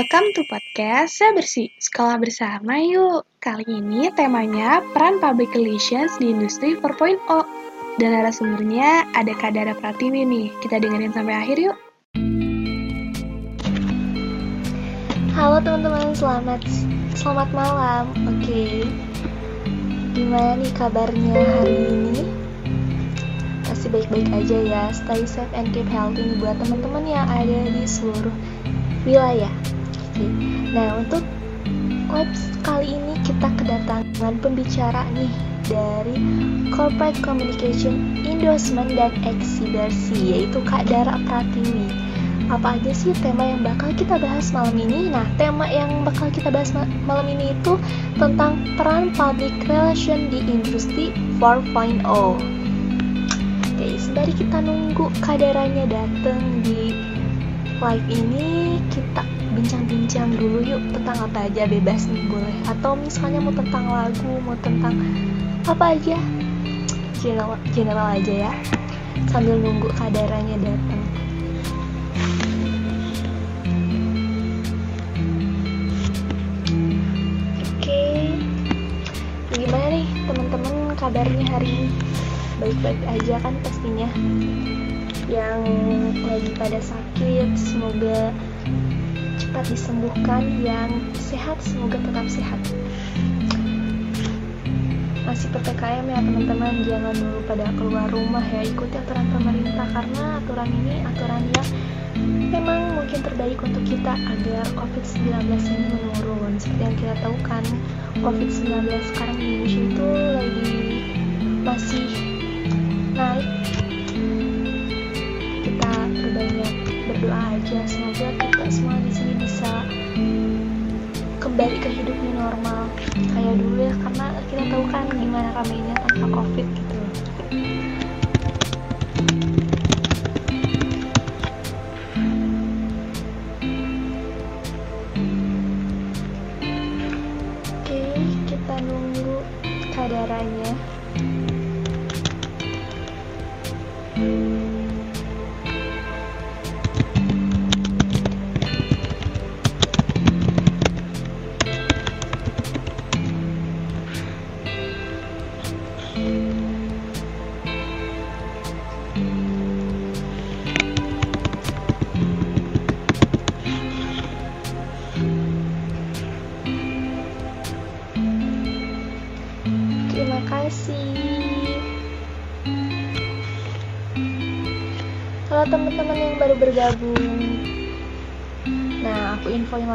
Welcome to podcast Saya Bersih, sekolah bersama yuk. Kali ini temanya peran public relations di industri 4.0. Dan narasumbernya ada Kak Dara Pratiwi nih. Kita dengerin sampai akhir yuk. Halo teman-teman, selamat selamat malam. Oke. Gimana nih kabarnya hari ini? Pasti baik-baik aja ya. Stay safe and keep healthy buat teman-teman yang ada di seluruh wilayah. Oke. Nah, untuk Vibes kali ini kita kedatangan pembicara nih dari Corporate Communication Endorsement dan Eksibersi yaitu Kak Dara Pratiwi. Apa aja sih tema yang bakal kita bahas malam ini? Nah, tema yang bakal kita bahas ma malam ini itu tentang peran public relation di industri 4.0. Oke, sembari kita nunggu kadaranya datang di live ini, kita bincang-bincang dulu yuk tentang apa aja bebas nih boleh. Atau misalnya mau tentang lagu mau tentang apa aja. General general aja ya. Sambil nunggu kadaranya datang. Oke. Gimana nih teman-teman kabarnya hari ini? Baik-baik aja kan pastinya. Yang lagi pada sakit semoga cepat disembuhkan yang sehat semoga tetap sehat. Masih PPKM ya teman-teman. Jangan dulu pada keluar rumah ya. Ikuti aturan pemerintah karena aturan ini aturan yang memang mungkin terbaik untuk kita agar COVID-19 ini menurun. Seperti yang kita tahu kan COVID-19 sekarang di Indonesia itu lagi masih naik. Kita berbanyak berdoa aja. Semoga kita semua kembali ke hidup new normal. Kayak dulu ya karena kita tahu kan gimana ramainya tanpa covid gitu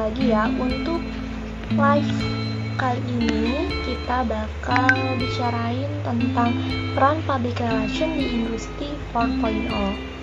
lagi ya untuk live kali ini kita bakal bicarain tentang peran public relation di industri 4.0.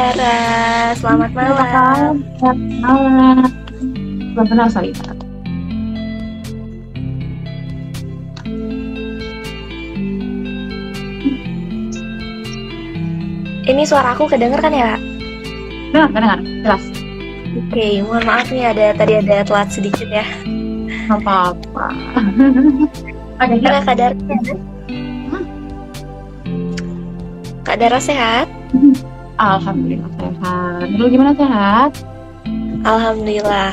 Dara selamat malam Selamat malam. Belum kenal sorry. ini suara aku kedenger kan ya Kak? Dengar, dengar, jelas. Oke, mohon maaf nih ada tadi ada telat sedikit ya. Apa-apa. Oke, Gimana Kak Dara sehat? Kak Dara sehat? Alhamdulillah sehat. Dulu gimana sehat? Alhamdulillah.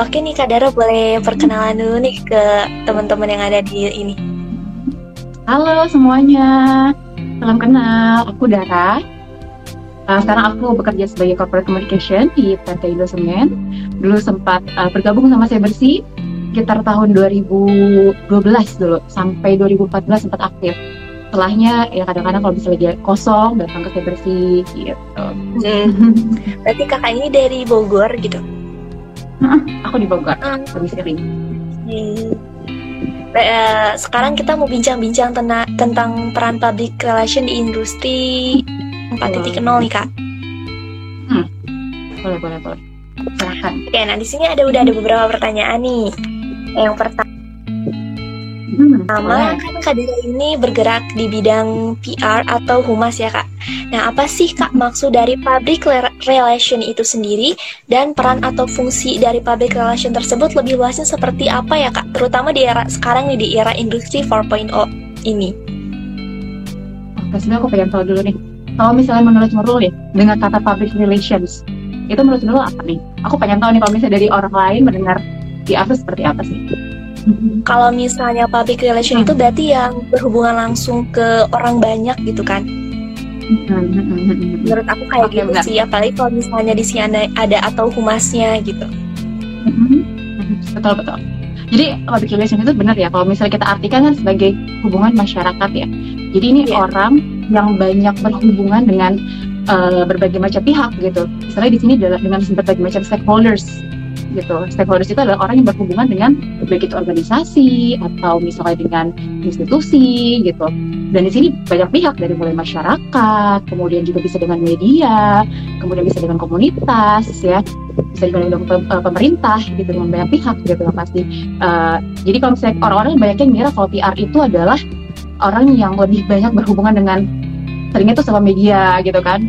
Oke nih Kak Dara boleh perkenalan dulu nih ke teman-teman yang ada di ini. Halo semuanya. Salam kenal. Aku Dara. Uh, sekarang aku bekerja sebagai corporate communication di PT Indosemen. Dulu sempat uh, bergabung sama saya bersih sekitar tahun 2012 dulu sampai 2014 sempat aktif. Setelahnya ya kadang-kadang kalau misalnya dia kosong datang ke saya bersih gitu. Hmm. Berarti kakak ini dari Bogor gitu. Aku di Bogor, Hmm. lebih sering. Hmm. Eh, sekarang kita mau bincang-bincang tena- tentang peran public relation di industri 4.0 nih kak. Boleh, boleh, boleh. Silakan. Oke, nah di sini ada udah ada beberapa pertanyaan nih. Yang pertama Hmm, Pertama, boleh. kan Kak Dira ini bergerak di bidang PR atau humas ya Kak. Nah, apa sih Kak maksud dari public relation itu sendiri dan peran atau fungsi dari public relation tersebut lebih luasnya seperti apa ya Kak? Terutama di era sekarang nih di era industri 4.0 ini. Oke, sebenarnya aku pengen tahu dulu nih. Kalau misalnya menurut Nurul nih, dengan kata public relations, itu menurut Nurul apa nih? Aku pengen tahu nih kalau misalnya dari orang lain mendengar PR itu seperti apa sih? Kalau misalnya public relation Hmm. itu berarti yang berhubungan langsung ke orang banyak gitu kan? Menurut aku kayak Oke, gitu benar. sih, apalagi kalau misalnya di sini ada, ada atau humasnya gitu. betul betul. Jadi public relation itu benar ya. Kalau misalnya kita artikan kan sebagai hubungan masyarakat ya. Jadi ini Iya. orang yang banyak berhubungan dengan eh, berbagai macam pihak gitu. Misalnya di sini dengan berbagai macam stakeholders gitu. Stakeholders itu adalah orang yang berhubungan dengan baik itu organisasi atau misalnya dengan institusi gitu. Dan di sini banyak pihak dari mulai masyarakat, kemudian juga bisa dengan media, kemudian bisa dengan komunitas ya, bisa juga dengan eh, pemerintah gitu dengan banyak pihak gitu yang pasti. Eh, jadi kalau misalnya orang-orang banyak yang ngira kalau PR itu adalah orang yang lebih banyak berhubungan dengan seringnya tuh sama media gitu kan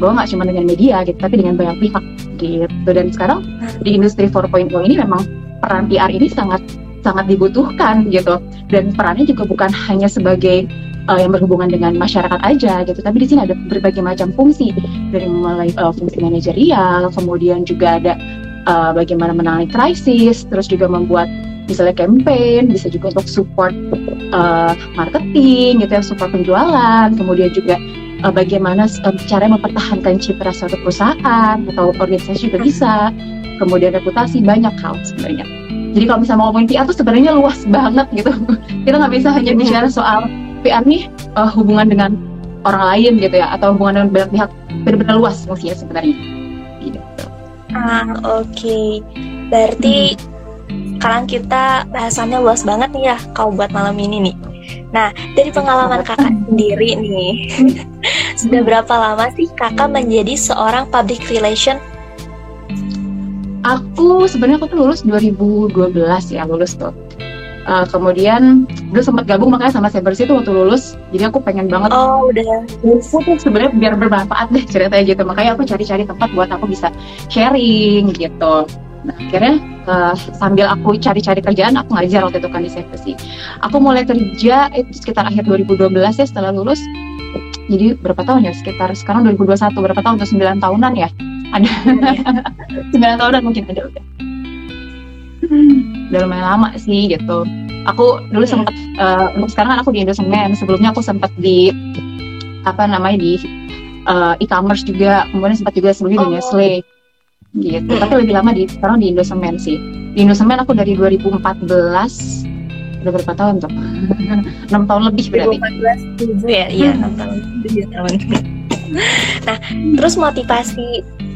bahwa nggak cuma dengan media gitu tapi dengan banyak pihak gitu. Dan sekarang di industri 4.0 ini memang peran PR ini sangat sangat dibutuhkan gitu. Dan perannya juga bukan hanya sebagai uh, yang berhubungan dengan masyarakat aja gitu. Tapi di sini ada berbagai macam fungsi. Dari mulai uh, fungsi manajerial kemudian juga ada uh, bagaimana menangani krisis terus juga membuat misalnya campaign bisa juga untuk support uh, marketing gitu ya support penjualan kemudian juga uh, bagaimana uh, cara mempertahankan citra suatu perusahaan atau organisasi juga bisa. Kemudian reputasi banyak hal sebenarnya. Jadi kalau misalnya mau ngomongin PR tuh sebenarnya luas banget gitu. Kita nggak bisa hanya bicara soal PR nih uh, hubungan dengan orang lain gitu ya atau hubungan dengan banyak pihak. Benar-benar luas fungsinya sebenarnya. Gitu. Ah, oke. Berarti sekarang kita bahasannya luas banget nih ya kau buat malam ini nih. Nah, dari pengalaman kakak sendiri nih, sudah berapa lama sih kakak menjadi seorang public relation? Aku sebenarnya aku tuh lulus 2012 ya lulus tuh. Uh, kemudian dulu sempat gabung makanya sama Cybersy tuh waktu lulus. Jadi aku pengen banget Oh, udah. aku tuh sebenarnya biar bermanfaat deh ceritanya gitu. Makanya aku cari-cari tempat buat aku bisa sharing gitu. Nah, akhirnya uh, sambil aku cari-cari kerjaan, aku ngajar waktu itu kan di Cybersy. Aku mulai kerja itu sekitar akhir 2012 ya setelah lulus. Jadi berapa tahun ya? Sekitar sekarang 2021 berapa tahun? Tuh 9 tahunan ya? Ada 9 tahunan mungkin ada udah. Hmm, udah lumayan lama sih gitu. Aku dulu sempat eh, untuk sekarang kan aku di Indosemen. Sebelumnya aku sempat di apa namanya di eh, e-commerce juga. Kemudian sempat juga sebelumnya di Oh. Nestle gitu. Tapi lebih lama di sekarang di Indosemen sih. Di Indosemen aku dari 2014 udah berapa tahun tuh? 6 tahun lebih berarti. 2014 7 ya? Iya, 6 tahun. 7 tahun. nah, terus motivasi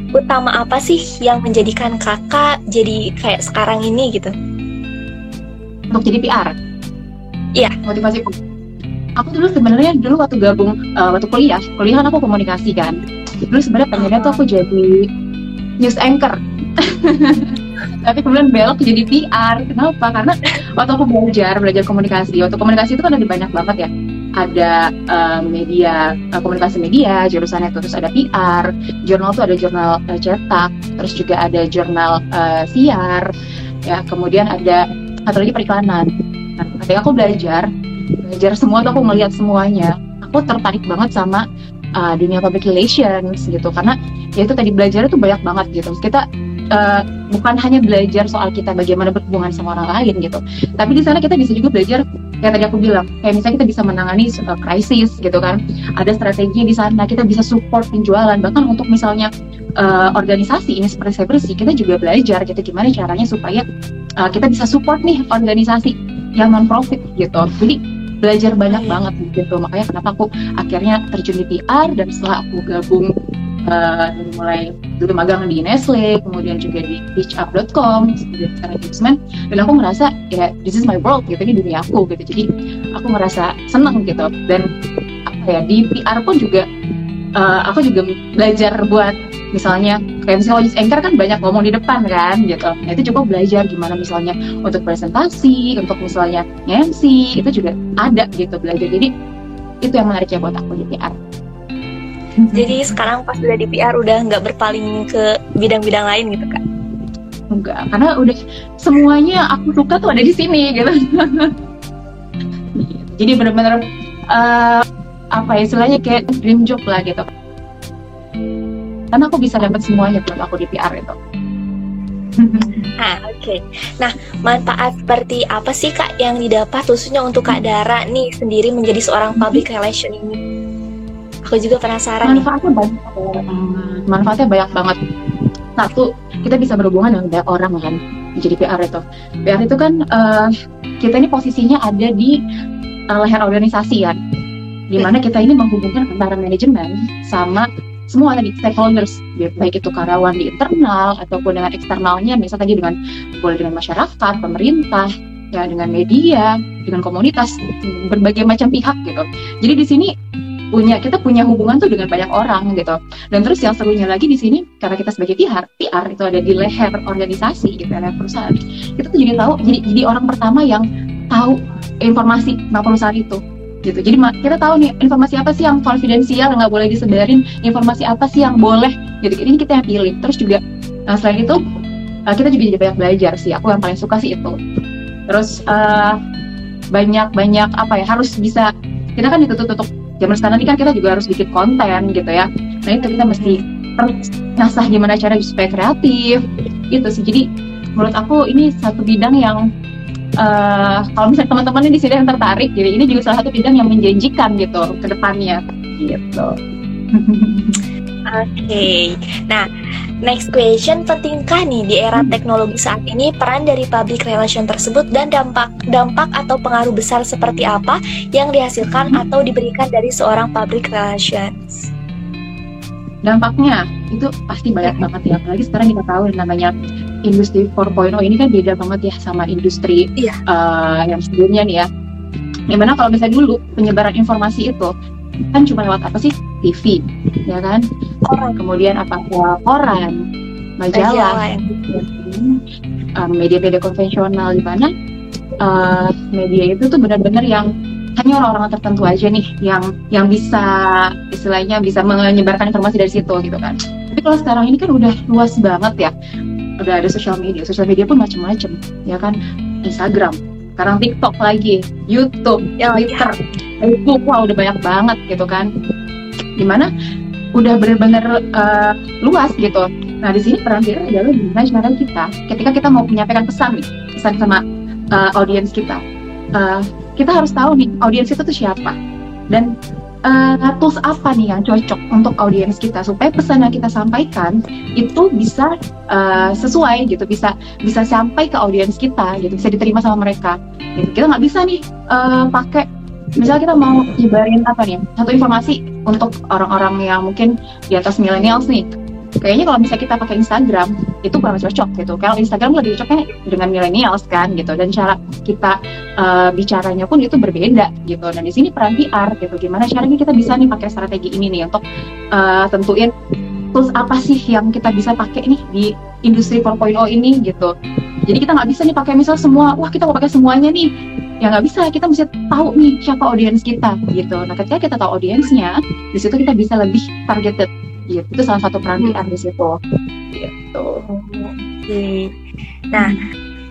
utama apa sih yang menjadikan kakak jadi kayak sekarang ini gitu? untuk jadi PR. Iya. Motivasi aku dulu sebenarnya dulu waktu gabung eh, waktu kuliah, kuliah kan aku komunikasi kan. Dulu sebenarnya pengennya tuh aku jadi news anchor. Tapi kemudian belok jadi PR. Kenapa? Karena waktu aku belajar, belajar komunikasi. Waktu komunikasi itu kan ada banyak banget ya. ada uh, media uh, komunikasi media jurusannya terus ada PR jurnal tuh ada jurnal uh, cetak terus juga ada jurnal uh, siar ya kemudian ada satu lagi periklanan nah, ketika aku belajar belajar semua tuh aku melihat semuanya aku tertarik banget sama uh, dunia public relations gitu karena ya itu tadi belajar itu banyak banget gitu. Kita uh, bukan hanya belajar soal kita bagaimana berhubungan sama orang lain gitu. Tapi di sana kita bisa juga belajar kayak tadi aku bilang kayak misalnya kita bisa menangani uh, krisis gitu kan. Ada strategi di sana kita bisa support penjualan. Bahkan untuk misalnya uh, organisasi ini seperti saya bersih kita juga belajar gitu gimana caranya supaya uh, kita bisa support nih organisasi yang non profit gitu. Jadi belajar banyak banget gitu. Makanya kenapa aku akhirnya terjun di PR dan setelah aku gabung uh, mulai dulu magang di Nestle, kemudian juga di pitchup.com, kemudian sekarang Gibsman, dan aku merasa ya this is my world gitu, ini dunia aku gitu, jadi aku merasa senang gitu, dan apa ya di PR pun juga uh, aku juga belajar buat misalnya kayak misalnya audience anchor kan banyak ngomong di depan kan gitu. Nah itu coba belajar gimana misalnya untuk presentasi untuk misalnya MC itu juga ada gitu belajar. Jadi itu yang menarik ya buat aku di PR jadi sekarang pas udah di PR udah nggak berpaling ke bidang-bidang lain gitu kak? Enggak, karena udah semuanya aku suka tuh ada di sini gitu. Jadi benar-benar uh, apa ya istilahnya kayak dream job lah gitu. Karena aku bisa dapat semuanya kalau aku di PR itu. Ah, oke. Okay. Nah, manfaat seperti apa sih Kak yang didapat khususnya untuk Kak Dara nih sendiri menjadi seorang public relation ini? Aku juga penasaran. Manfaatnya banyak. Manfaatnya banyak banget. Satu, kita bisa berhubungan dengan banyak orang kan. Jadi PR itu. PR itu kan uh, kita ini posisinya ada di uh, leher organisasi kan. Di mana kita ini menghubungkan antara manajemen sama semua tadi stakeholders baik itu karyawan di internal ataupun dengan eksternalnya misalnya tadi dengan boleh dengan masyarakat pemerintah ya dengan media dengan komunitas berbagai macam pihak gitu jadi di sini punya kita punya hubungan tuh dengan banyak orang gitu. Dan terus yang serunya lagi di sini karena kita sebagai PR PR itu ada di leher organisasi gitu leher perusahaan. Kita tuh jadi tahu jadi jadi orang pertama yang tahu informasi tentang perusahaan itu gitu. Jadi kita tahu nih informasi apa sih yang konfidensial nggak boleh disebarin informasi apa sih yang boleh gitu. Ini kita yang pilih. Terus juga nah selain itu uh, kita juga jadi banyak belajar sih. Aku yang paling suka sih itu. Terus uh, banyak banyak apa ya harus bisa kita kan ditutup tutup zaman sekarang ini kan kita juga harus bikin konten gitu ya. Nah itu kita mesti nasah gimana cara supaya kreatif itu sih. Jadi menurut aku ini satu bidang yang uh, kalau misalnya teman-teman di sini yang tertarik jadi ini juga salah satu bidang yang menjanjikan gitu ke depannya. Gitu okay. nah next question pentingkah nih di era hmm. teknologi saat ini peran dari public relation tersebut dan dampak dampak atau pengaruh besar seperti apa yang dihasilkan hmm. atau diberikan dari seorang public relations? Dampaknya itu pasti banyak banget ya, apalagi sekarang kita tahu yang namanya industri 4.0 ini kan beda banget ya sama industri iya. uh, yang sebelumnya nih ya. Gimana kalau misalnya dulu penyebaran informasi itu kan cuma lewat apa sih? TV ya kan? Koran. Kemudian apa? Ya koran majalah, um, media-media konvensional di mana uh, media itu tuh benar-benar yang hanya orang-orang tertentu aja nih yang yang bisa istilahnya bisa menyebarkan informasi dari situ gitu kan. Tapi kalau sekarang ini kan udah luas banget ya. Udah ada sosial media. Sosial media pun macam-macam ya kan? Instagram sekarang TikTok lagi YouTube ya, Twitter. ya itu wah udah banyak banget gitu kan. Di mana udah bener-bener uh, luas gitu. Nah di sini peran kita adalah gimana cara kita. Ketika kita mau menyampaikan pesan nih pesan sama uh, audiens kita. Uh, kita harus tahu nih audiens itu tuh siapa. Dan uh, tools apa nih yang cocok untuk audiens kita supaya pesan yang kita sampaikan itu bisa uh, sesuai gitu bisa bisa sampai ke audiens kita gitu bisa diterima sama mereka. Gitu. kita nggak bisa nih uh, pakai misalnya kita mau nyebarin apa nih satu informasi untuk orang-orang yang mungkin di atas millennials nih. Kayaknya kalau misalnya kita pakai Instagram itu kurang cocok gitu. Kalau Instagram lebih cocoknya dengan millennials kan gitu. Dan cara kita uh, bicaranya pun itu berbeda gitu. Dan di sini peran PR gitu. Gimana caranya kita bisa nih pakai strategi ini nih untuk uh, tentuin tools apa sih yang kita bisa pakai nih di industri 4.0 ini gitu. Jadi kita nggak bisa nih pakai misal semua wah kita mau pakai semuanya nih ya nggak bisa kita mesti tahu nih siapa audiens kita gitu nah ketika kita tahu audiensnya di situ kita bisa lebih targeted gitu itu salah satu peran PR di situ gitu Oke. Nah,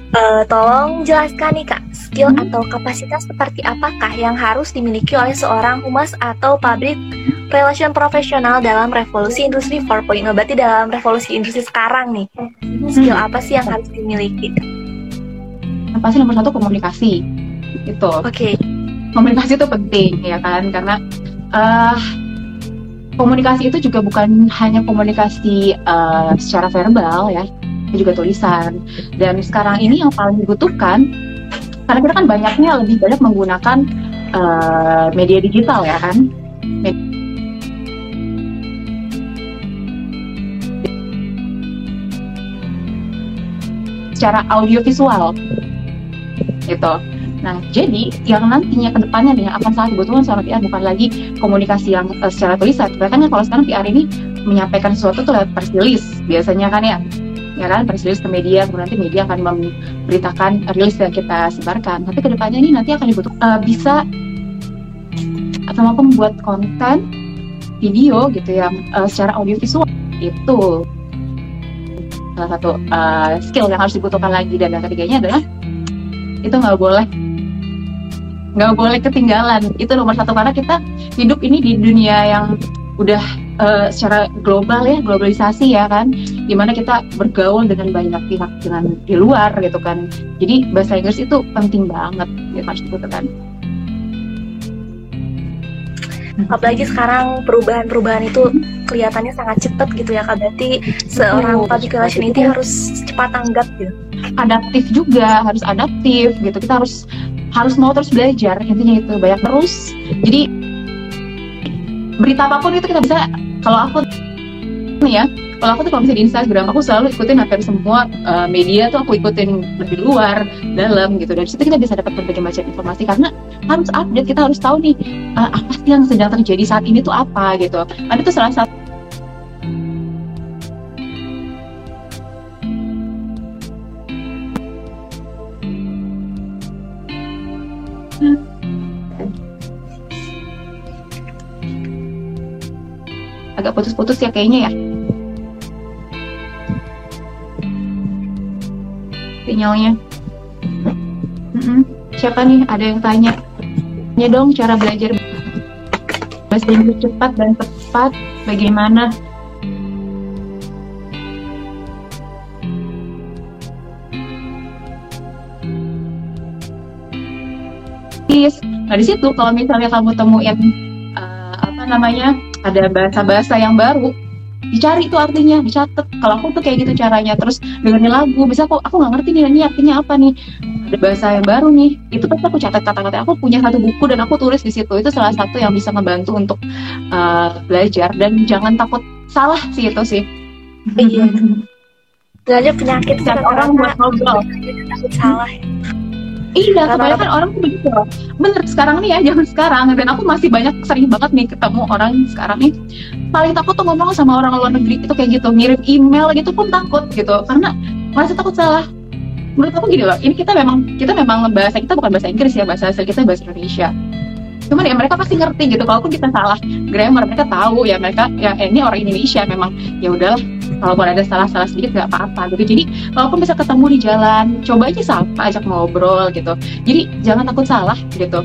eh, tolong jelaskan nih kak, skill Hmm. atau kapasitas seperti apakah yang harus dimiliki oleh seorang humas atau public relation profesional dalam revolusi industri 4.0? Berarti dalam revolusi industri sekarang nih, skill Hmm. apa sih yang harus dimiliki? Yang pasti nomor satu komunikasi gitu. Oke, komunikasi itu penting ya kan? Karena eh komunikasi itu juga bukan hanya komunikasi eh, secara verbal ya. Tapi juga tulisan. Dan sekarang ini yang paling dibutuhkan karena kita kan banyaknya lebih banyak menggunakan eh, media digital ya kan? Secara audiovisual. Gitu Nah, jadi yang nantinya ke depannya nih akan sangat dibutuhkan seorang PR bukan lagi komunikasi yang eh, secara tulisan. Bahkan kan kalau sekarang PR ini menyampaikan sesuatu tuh lewat press release biasanya kan ya. Ya kan, press release ke media, kemudian nanti media akan memberitakan rilis yang kita sebarkan. Tapi ke depannya ini nanti akan dibutuhkan eh, bisa atau pembuat konten video gitu yang eh, secara audiovisual itu salah satu eh, skill yang harus dibutuhkan lagi dan yang ketiganya adalah itu nggak boleh nggak boleh ketinggalan. Itu nomor satu karena kita hidup ini di dunia yang udah eh, secara global ya globalisasi ya kan di mana kita bergaul dengan banyak pihak dengan di luar gitu kan. Jadi bahasa Inggris itu penting banget ya harus dibutuhkan apalagi sekarang perubahan-perubahan itu kelihatannya sangat cepat gitu ya kak. Berarti seorang public relation itu harus cepat tanggap gitu. adaptif juga harus adaptif gitu. Kita harus harus mau terus belajar intinya itu banyak terus. Jadi berita apa pun itu kita bisa kalau aku nih ya kalau aku tuh kalau misalnya di Instagram aku selalu ikutin hampir semua uh, media tuh aku ikutin lebih luar dalam gitu. Dari situ kita bisa dapat berbagai macam informasi karena harus update kita harus tahu nih uh, apa sih yang sedang terjadi saat ini tuh apa gitu. Ada tuh salah satu agak putus-putus ya kayaknya ya. Sinyalnya. Mm-mm. siapa nih? Ada yang tanya. Tanya dong cara belajar bahasa Inggris cepat dan tepat. Bagaimana. Nah di situ kalau misalnya kamu temuin eh, apa namanya ada bahasa-bahasa yang baru, dicari tuh artinya, dicatat. Kalau aku tuh kayak gitu caranya. Terus dengerin lagu, bisa aku aku nggak ngerti nih ini artinya apa nih. Ada bahasa yang baru nih. Itu pasti aku catat kata-kata. Aku punya satu buku dan aku tulis di situ. Itu salah satu yang bisa membantu untuk eh, belajar dan jangan takut salah sih itu sih. Iya. Sebenarnya penyakit itu Setiap orang buat ngobrol. takut salah. Iya, Karena kebanyakan orang tuh begitu. Bener sekarang nih ya, zaman sekarang. Dan aku masih banyak sering banget nih ketemu orang sekarang nih. Paling takut tuh ngomong sama orang luar negeri itu kayak gitu, ngirim email gitu pun takut gitu, karena merasa takut salah. Menurut aku gini loh, ini kita memang kita memang bahasa kita bukan bahasa Inggris ya, bahasa asli kita bahasa Indonesia. Cuman ya mereka pasti ngerti gitu, kalaupun kita salah grammar mereka tahu ya mereka ya eh, ini orang Indonesia memang ya udahlah kalaupun ada salah-salah sedikit nggak apa-apa gitu. Jadi kalaupun bisa ketemu di jalan, coba aja sapa, ajak ngobrol gitu. Jadi jangan takut salah gitu.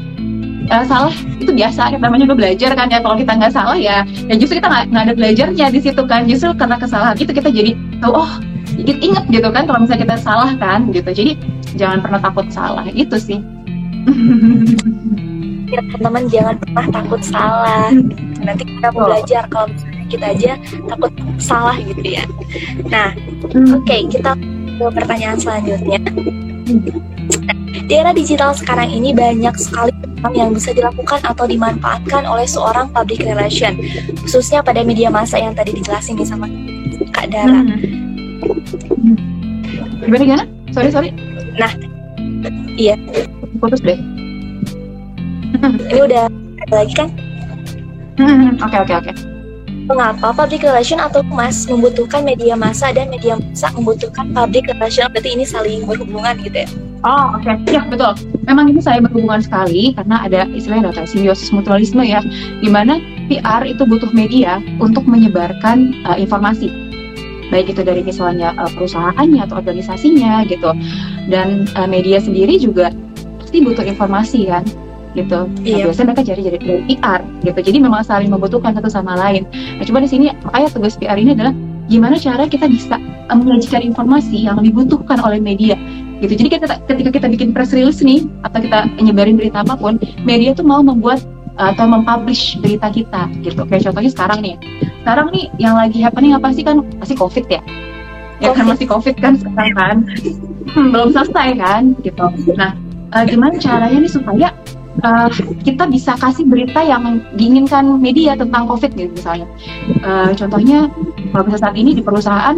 Eh, salah itu biasa, kita namanya juga belajar kan ya. Kalau kita nggak salah ya, ya justru kita nggak ada belajarnya di situ kan. Justru karena kesalahan itu kita jadi tahu oh sedikit inget gitu kan kalau misalnya kita salah kan gitu. Jadi jangan pernah takut salah itu sih. Ya, teman-teman jangan pernah takut salah. Nanti kita belajar kalau kita aja takut salah gitu ya. Nah, Hmm. Oke, kita ke pertanyaan selanjutnya. Di era digital sekarang ini banyak sekali yang bisa dilakukan atau dimanfaatkan oleh seorang public relation, khususnya pada media massa yang tadi dijelasin nih sama Kak Dara. Hmm. Hmm. Gimana gimana? Sorry sorry. Iya. Putus deh. Ini udah ada lagi kan? Hmm, Oke oke oke. Mengapa public relation atau humas membutuhkan media massa dan media massa membutuhkan public relation? Berarti ini saling berhubungan gitu ya? Oh oke, okay. ya betul. Memang ini saya berhubungan sekali karena ada istilahnya data simbiosis mutualisme ya, di mana PR itu butuh media untuk menyebarkan uh, informasi, baik itu dari misalnya uh, perusahaannya atau organisasinya gitu, dan uh, media sendiri juga pasti butuh informasi kan, gitu. Nah, iya. biasanya mereka cari dari, dari PR gitu. Jadi memang saling membutuhkan satu sama lain. Nah, coba di sini makanya tugas PR ini adalah gimana cara kita bisa menyajikan informasi yang dibutuhkan oleh media gitu. Jadi kita, ketika kita bikin press release nih atau kita nyebarin berita apa pun, media tuh mau membuat atau mempublish berita kita gitu. Kayak contohnya sekarang nih. Sekarang nih yang lagi happening apa sih kan pasti COVID ya. Ya kan masih COVID kan sekarang kan. Belum selesai kan gitu. Nah, uh, gimana caranya nih supaya uh, kita bisa kasih berita yang diinginkan media tentang COVID gitu misalnya. Uh, contohnya kalau misalnya saat ini di perusahaan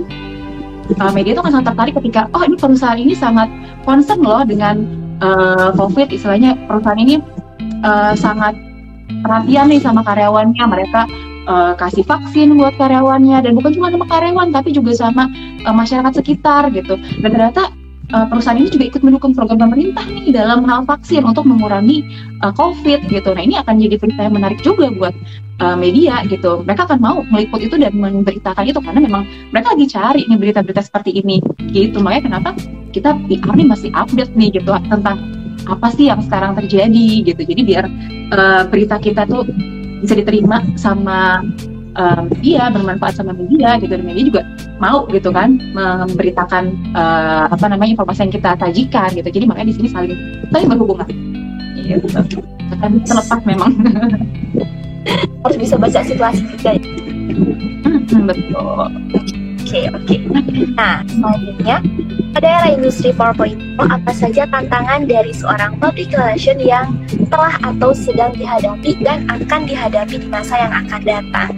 uh, media itu akan sangat tertarik ketika oh ini perusahaan ini sangat concern loh dengan uh, COVID. Istilahnya perusahaan ini uh, sangat perhatian nih sama karyawannya. Mereka uh, kasih vaksin buat karyawannya. Dan bukan cuma sama karyawan tapi juga sama uh, masyarakat sekitar gitu. Dan ternyata uh, perusahaan ini juga ikut mendukung program pemerintah nih dalam hal vaksin untuk mengurangi uh, COVID gitu. Nah ini akan jadi berita yang menarik juga buat uh, media gitu. Mereka akan mau meliput itu dan memberitakan itu karena memang mereka lagi cari nih berita-berita seperti ini gitu. Makanya kenapa kita PR nih masih update nih gitu tentang apa sih yang sekarang terjadi gitu. Jadi biar uh, berita kita tuh bisa diterima sama um, dia bermanfaat sama media gitu dan media juga mau gitu kan memberitakan uh, apa namanya informasi yang kita sajikan gitu jadi makanya di sini saling saling berhubungan gitu akan terlepas memang harus bisa baca situasi juga ya. hmm, betul Oke, okay, oke. Okay. Nah, selanjutnya, pada era industri 4.0, apa saja tantangan dari seorang public relation yang telah atau sedang dihadapi dan akan dihadapi di masa yang akan datang?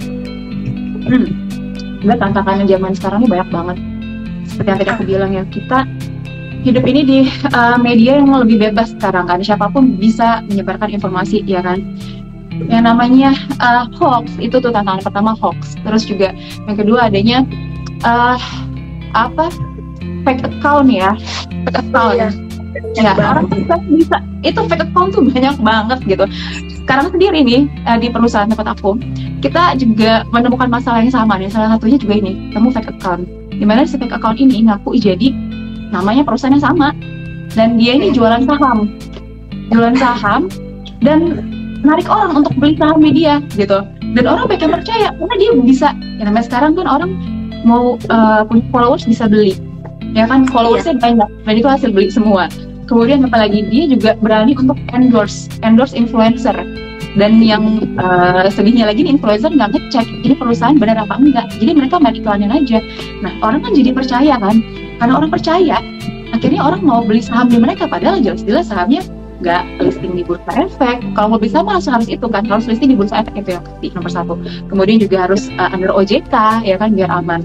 Hmm, sebenarnya tantangannya zaman sekarang ini banyak banget. Seperti yang tadi aku bilang ya kita hidup ini di uh, media yang lebih bebas sekarang kan. Siapa pun bisa menyebarkan informasi ya kan? Yang namanya uh, hoax itu tuh tantangan pertama hoax. Terus juga yang kedua adanya uh, apa? Fake account ya. Fake account. Iya. ya orang bisa bisa itu fake account tuh banyak banget gitu sekarang sendiri nih di perusahaan tempat aku kita juga menemukan masalah yang sama nih. Salah satunya juga ini, temu fake account. Di mana si fake account ini ngaku jadi namanya perusahaan yang sama. Dan dia ini jualan saham. Jualan saham dan menarik orang untuk beli saham media gitu. Dan orang banyak yang percaya karena dia bisa. Ya namanya sekarang kan orang mau uh, punya followers bisa beli. Ya kan followersnya iya. banyak dan itu hasil beli semua. Kemudian apalagi dia juga berani untuk endorse, endorse influencer. Dan yang uh, sedihnya lagi nih influencer nggak ngecek ini perusahaan benar apa enggak. Jadi mereka main iklanin aja. Nah orang kan jadi percaya kan? Karena orang percaya akhirnya orang mau beli saham di mereka. Padahal jelas-jelas sahamnya nggak listing di bursa efek. Kalau mau bisa langsung harus itu kan harus listing di bursa efek itu yang nomor satu. Kemudian juga harus uh, under OJK ya kan biar aman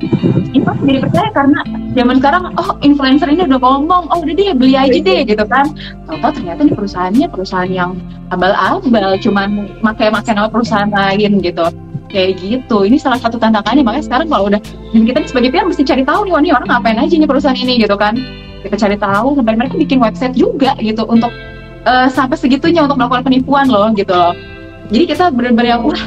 itu jadi percaya karena zaman sekarang oh influencer ini udah ngomong oh udah deh beli aja deh gitu kan. Tahu ternyata ini perusahaannya perusahaan yang abal-abal cuman makai-makai nama perusahaan lain gitu. Kayak gitu. Ini salah satu tantangannya makanya sekarang kalau udah dan kita sebagai pihak mesti cari tahu nih wah nih orang ngapain aja nih perusahaan ini gitu kan. Kita cari tahu sampai mereka bikin website juga gitu untuk uh, sampai segitunya untuk melakukan penipuan loh gitu loh. Jadi kita benar-benar yang wah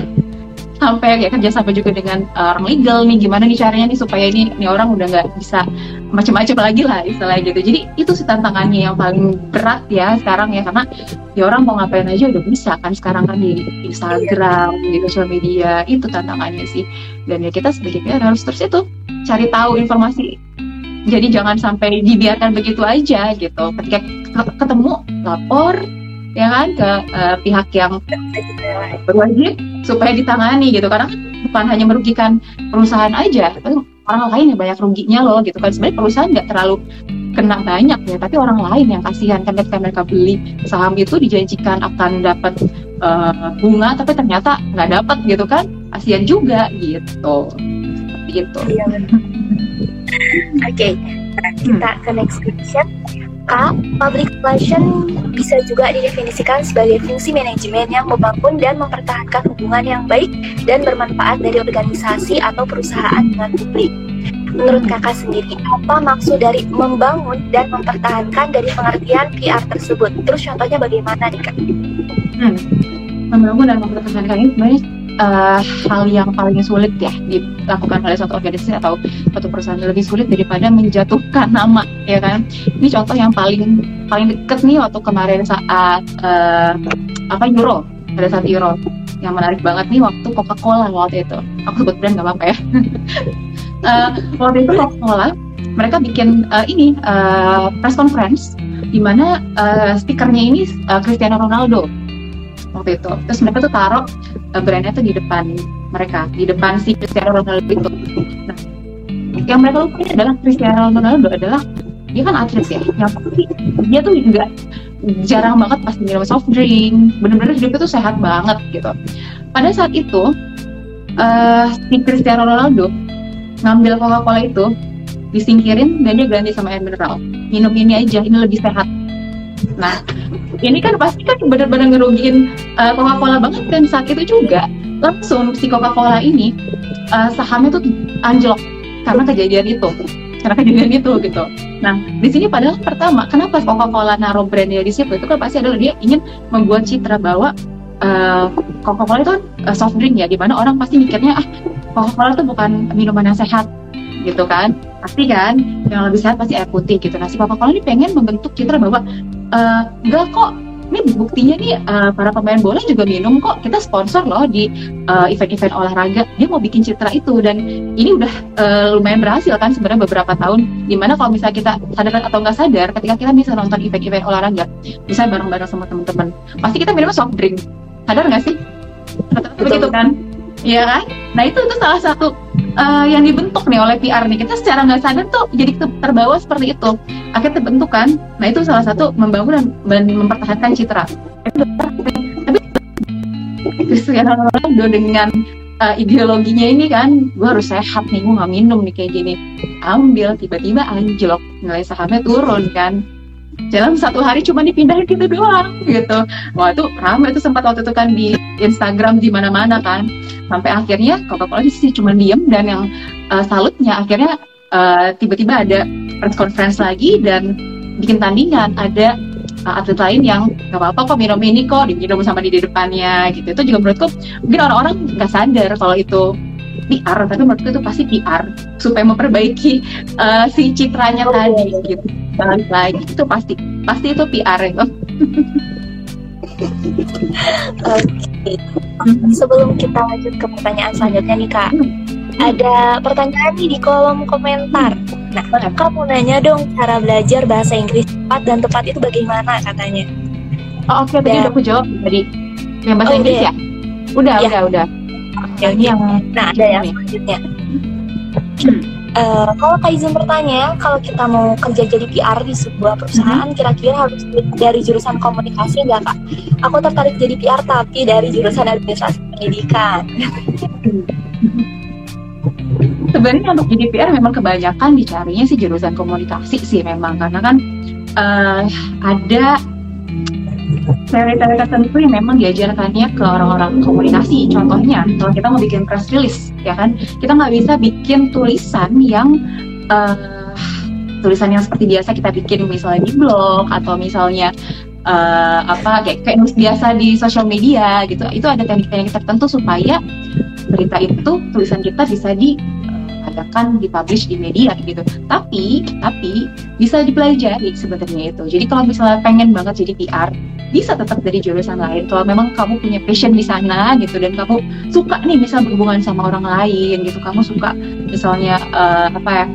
sampai ya kerja sampai juga dengan uh, orang legal nih gimana nih caranya nih supaya ini nih orang udah nggak bisa macam-macam lagi lah istilahnya gitu. Jadi itu sih tantangannya yang paling berat ya sekarang ya karena ya orang mau ngapain aja udah bisa kan sekarang kan di Instagram di sosial media itu tantangannya sih. Dan ya kita sebagai PR harus terus itu cari tahu informasi. Jadi jangan sampai dibiarkan begitu aja gitu. Ketika ketemu lapor ya kan? Ke uh, pihak yang berwajib supaya ditangani gitu. Karena kan bukan hanya merugikan perusahaan aja tapi orang lain yang banyak ruginya loh gitu kan. Sebenarnya perusahaan nggak terlalu kena banyak ya tapi orang lain yang kasihan kan ketika mereka beli saham itu dijanjikan akan dapat uh, bunga tapi ternyata nggak dapat gitu kan. Kasihan juga gitu. Seperti itu iya oke okay. kita ke next question A. Public relation bisa juga didefinisikan sebagai fungsi manajemen yang membangun dan mempertahankan hubungan yang baik dan bermanfaat dari organisasi atau perusahaan dengan publik. menurut kakak sendiri apa maksud dari membangun dan mempertahankan dari pengertian PR tersebut? Terus contohnya bagaimana nih kak? Hmm. Membangun dan mempertahankan ini sebenarnya uh, hal yang paling sulit ya dilakukan oleh suatu organisasi atau suatu perusahaan lebih sulit daripada menjatuhkan nama ya kan? Ini contoh yang paling paling deket nih waktu kemarin saat uh, apa Euro pada saat Euro. Yang menarik banget nih waktu Coca-Cola waktu itu. Aku sebut brand gak apa-apa ya. Uh, waktu itu Coca-Cola mereka bikin uh, ini uh, press conference di mana uh, speakernya ini uh, Cristiano Ronaldo waktu itu. Terus mereka tuh taruh uh, brandnya tuh di depan mereka di depan si Cristiano Ronaldo itu. Nah yang mereka lupa adalah Cristiano Ronaldo adalah dia kan atlet ya yang pasti dia tuh enggak jarang banget pasti minum soft drink bener-bener hidupnya tuh sehat banget gitu. Pada saat itu uh, si Cristiano Ronaldo ngambil Coca-Cola itu disingkirin dan dia ganti sama air mineral minum ini aja ini lebih sehat nah ini kan pasti kan benar-benar ngerugiin uh, Coca-Cola banget dan saat itu juga. Langsung si Coca-Cola ini uh, sahamnya tuh anjlok karena kejadian itu karena kejadian itu gitu. Nah di sini padahal pertama kenapa Coca-Cola naruh brandnya di situ? Itu kan pasti adalah dia ingin membuat citra bahwa uh, Coca-Cola itu uh, soft drink ya di mana orang pasti mikirnya ah Coca-Cola itu bukan minuman yang sehat gitu kan. Pasti kan yang lebih sehat pasti air putih gitu. Nah si Coca-Cola ini pengen membentuk citra bahwa uh, enggak kok. Ini buktinya nih uh, para pemain bola juga minum kok. Kita sponsor loh di event event-event olahraga. Dia mau bikin citra itu dan ini udah uh, lumayan berhasil kan sebenarnya beberapa tahun. Di mana kalau misalnya kita sadar atau nggak sadar ketika kita bisa nonton event-event olahraga bisa bareng-bareng sama teman-teman pasti kita minum soft drink. Sadar nggak sih? Begitu. kan? Iya kan? Nah itu itu salah satu uh, yang dibentuk nih oleh PR nih. Kita secara nggak sadar tuh jadi terbawa seperti itu. Akhirnya terbentuk kan. Nah itu salah satu membangun dan mempertahankan citra. Tapi Cristiano Ronaldo dengan uh, ideologinya ini kan, gue harus sehat nih, gue nggak minum nih kayak gini. Ambil tiba-tiba anjlok nilai sahamnya turun kan dalam satu hari cuma dipindahin gitu doang gitu. Wah itu ramai itu sempat waktu itu kan di Instagram di mana-mana kan. Sampai akhirnya Coca-Cola sih cuma diem dan yang uh, salutnya akhirnya uh, tiba-tiba ada press conference lagi dan bikin tandingan. Ada uh, atlet lain yang nggak apa-apa kok minum ini kok diminum sama di, di depannya gitu. Itu juga menurutku mungkin orang-orang nggak sadar kalau itu PR tapi menurutku itu pasti PR supaya memperbaiki uh, si citranya oh, tadi iya. gitu balik lagi itu pasti pasti itu PR itu Oke, sebelum kita lanjut ke pertanyaan selanjutnya nih kak, ada pertanyaan nih di kolom komentar. Nah, kamu nanya dong cara belajar bahasa Inggris cepat dan tepat itu bagaimana katanya? Oh, Oke, okay, tadi udah aku jawab tadi yang bahasa oh, Inggris ya? Udah, ya. udah, udah. Oke, ini yang nah ada yang selanjutnya. Uh, kalau Kak izin bertanya, kalau kita mau kerja jadi PR di sebuah perusahaan, hmm. kira-kira harus dari jurusan komunikasi nggak Kak? Aku tertarik jadi PR tapi dari jurusan administrasi pendidikan. Sebenarnya untuk jadi PR memang kebanyakan dicarinya sih jurusan komunikasi sih memang karena kan uh, ada teori-teori tertentu yang memang diajarkannya ke orang-orang komunikasi. Contohnya, kalau kita mau bikin press release, ya kan, kita nggak bisa bikin tulisan yang uh, tulisan yang seperti biasa kita bikin misalnya di blog atau misalnya uh, apa kayak kayak nulis biasa di sosial media gitu. Itu ada teknik-teknik tertentu supaya berita itu tulisan kita bisa di adakan dipublish di media gitu. Tapi tapi bisa dipelajari sebenarnya itu. Jadi kalau misalnya pengen banget jadi PR, bisa tetap dari jurusan lain. Kalau memang kamu punya passion di sana gitu dan kamu suka nih misal berhubungan sama orang lain gitu, kamu suka misalnya uh, apa ya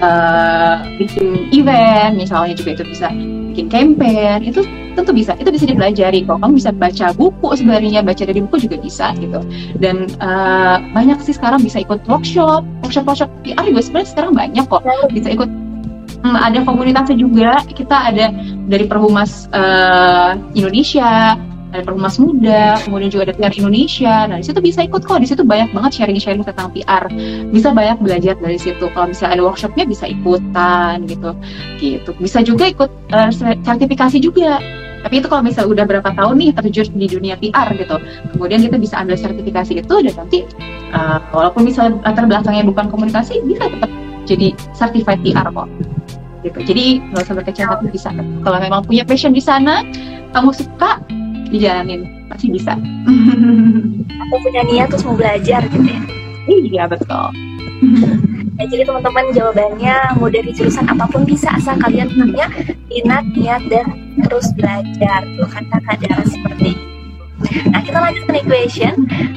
uh, bikin event misalnya juga itu bisa bikin campaign itu tentu bisa itu bisa dipelajari kok. Kamu bisa baca buku sebenarnya baca dari buku juga bisa gitu. Dan uh, banyak sih sekarang bisa ikut workshop workshop workshop PR juga sebenarnya sekarang banyak kok bisa ikut. Hmm, ada komunitasnya juga. Kita ada dari perhumas uh, Indonesia ada perhumas muda, kemudian juga ada PR Indonesia. Nah, di situ bisa ikut kok. Di situ banyak banget sharing-sharing tentang PR. Bisa banyak belajar dari situ. Kalau misalnya ada workshopnya bisa ikutan gitu. Gitu. Bisa juga ikut uh, sertifikasi juga tapi itu kalau misalnya udah berapa tahun nih terjun di dunia PR gitu kemudian kita bisa ambil sertifikasi itu dan nanti uh, walaupun misalnya latar belakangnya bukan komunikasi bisa tetap jadi certified PR kok gitu jadi nggak usah berkecil hati bisa kalau memang punya passion di sana kamu suka dijalanin pasti bisa Aku punya niat terus mau belajar gitu ya. iya betul Nah, jadi teman-teman jawabannya mau dari jurusan apa pun bisa asal kalian punya minat, niat dan terus belajar. Tuh kan kakak seperti ini. Nah kita lanjut ke equation.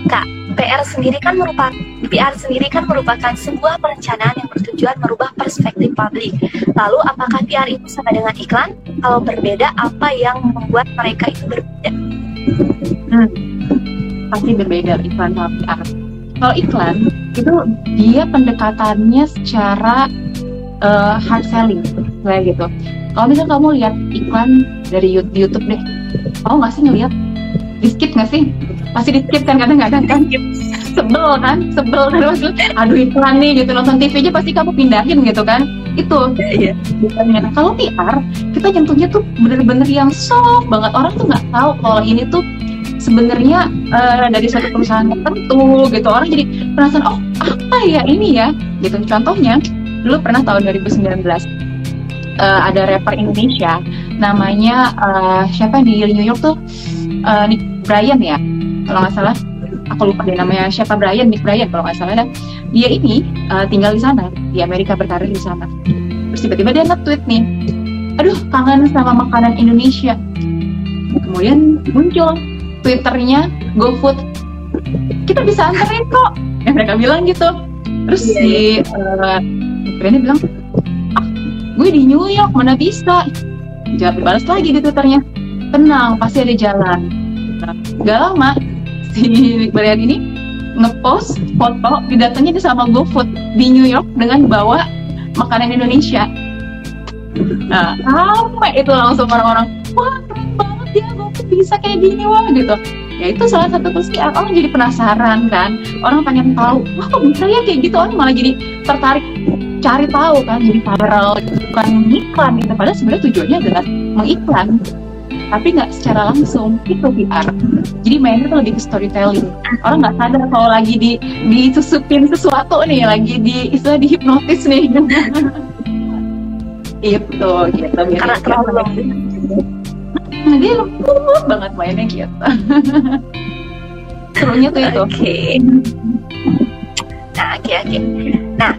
Kak, PR sendiri kan merupakan PR sendiri kan merupakan sebuah perencanaan yang bertujuan merubah perspektif publik. Lalu apakah PR itu sama dengan iklan? Kalau berbeda, apa yang membuat mereka itu berbeda? Hmm, pasti berbeda iklan sama PR. Kalau iklan itu dia pendekatannya secara uh, hard selling kayak gitu. Kalau misalnya kamu lihat iklan dari YouTube deh, mau nggak sih ngeliat? Di skip nggak sih? Pasti di skip kan kadang-kadang kan? Sebel kan? Sebel maksudnya, aduh iklan nih gitu nonton TV aja pasti kamu pindahin gitu kan? Itu Iya. bukannya kalau PR kita nyentuhnya tuh bener-bener yang soft banget orang tuh nggak tahu kalau ini tuh sebenarnya eh, dari suatu perusahaan tertentu gitu orang jadi penasaran oh apa ya ini ya gitu contohnya dulu pernah tahun 2019 eh, ada rapper Indonesia namanya eh, siapa di New York tuh eh, Nick Bryan ya. Kalau nggak salah aku lupa deh namanya siapa Bryan Nick Bryan kalau nggak salah dan dia ini eh, tinggal di sana di Amerika berkarir di sana. Terus tiba-tiba dia nge-tweet nih aduh kangen sama makanan Indonesia. Kemudian muncul twitternya GoFood. Kita bisa anterin kok. Yang mereka bilang gitu. Terus Iya, si uh, brandnya bilang ah gue di New York mana bisa? Jawab balas lagi di twitternya tenang pasti ada jalan. Gak lama si Brian ini ngepost foto didatengin sama GoFood di New York dengan bawa makanan Indonesia. Nah, ramai itu langsung orang-orang, wah keren banget ya, GoFood bisa kayak gini wah gitu. Ya itu salah satu terus orang jadi penasaran kan, orang pengen tahu, wah kok bisa ya kayak gitu, orang malah jadi tertarik cari tahu kan, jadi viral, bukan iklan gitu. Padahal sebenarnya tujuannya adalah mengiklan, tapi nggak secara langsung itu PR. Jadi mainnya tuh lebih ke storytelling. Orang nggak sadar kalau lagi di disusupin sesuatu nih, lagi di istilah dihipnotis nih. itu gitu biar Karena dia terlalu Nah, dia lembut banget mainnya gitu serunya tuh itu Oke. Nah, oke oke. Nah,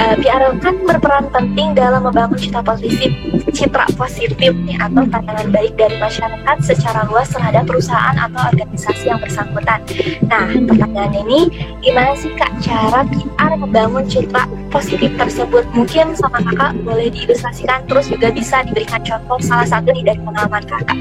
PR kan berperan penting dalam membangun citra positif, citra positif nih atau pandangan baik dari masyarakat secara luas terhadap perusahaan atau organisasi yang bersangkutan. Nah, pertanyaannya ini, gimana sih kak cara PR membangun citra positif tersebut? Mungkin sama kakak boleh diilustrasikan, terus juga bisa diberikan contoh salah satu nih dari pengalaman kakak.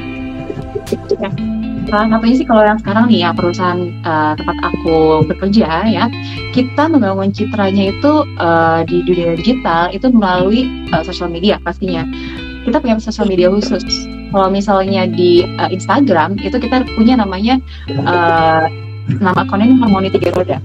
Salah satunya sih kalau yang sekarang nih ya perusahaan eh, tempat aku bekerja ya kita membangun citranya itu eh, di dunia digital itu melalui eh, sosial media pastinya. Kita punya sosial media khusus. Kalau misalnya di eh, Instagram itu kita punya namanya eh, nama akunnya harmoni tiga roda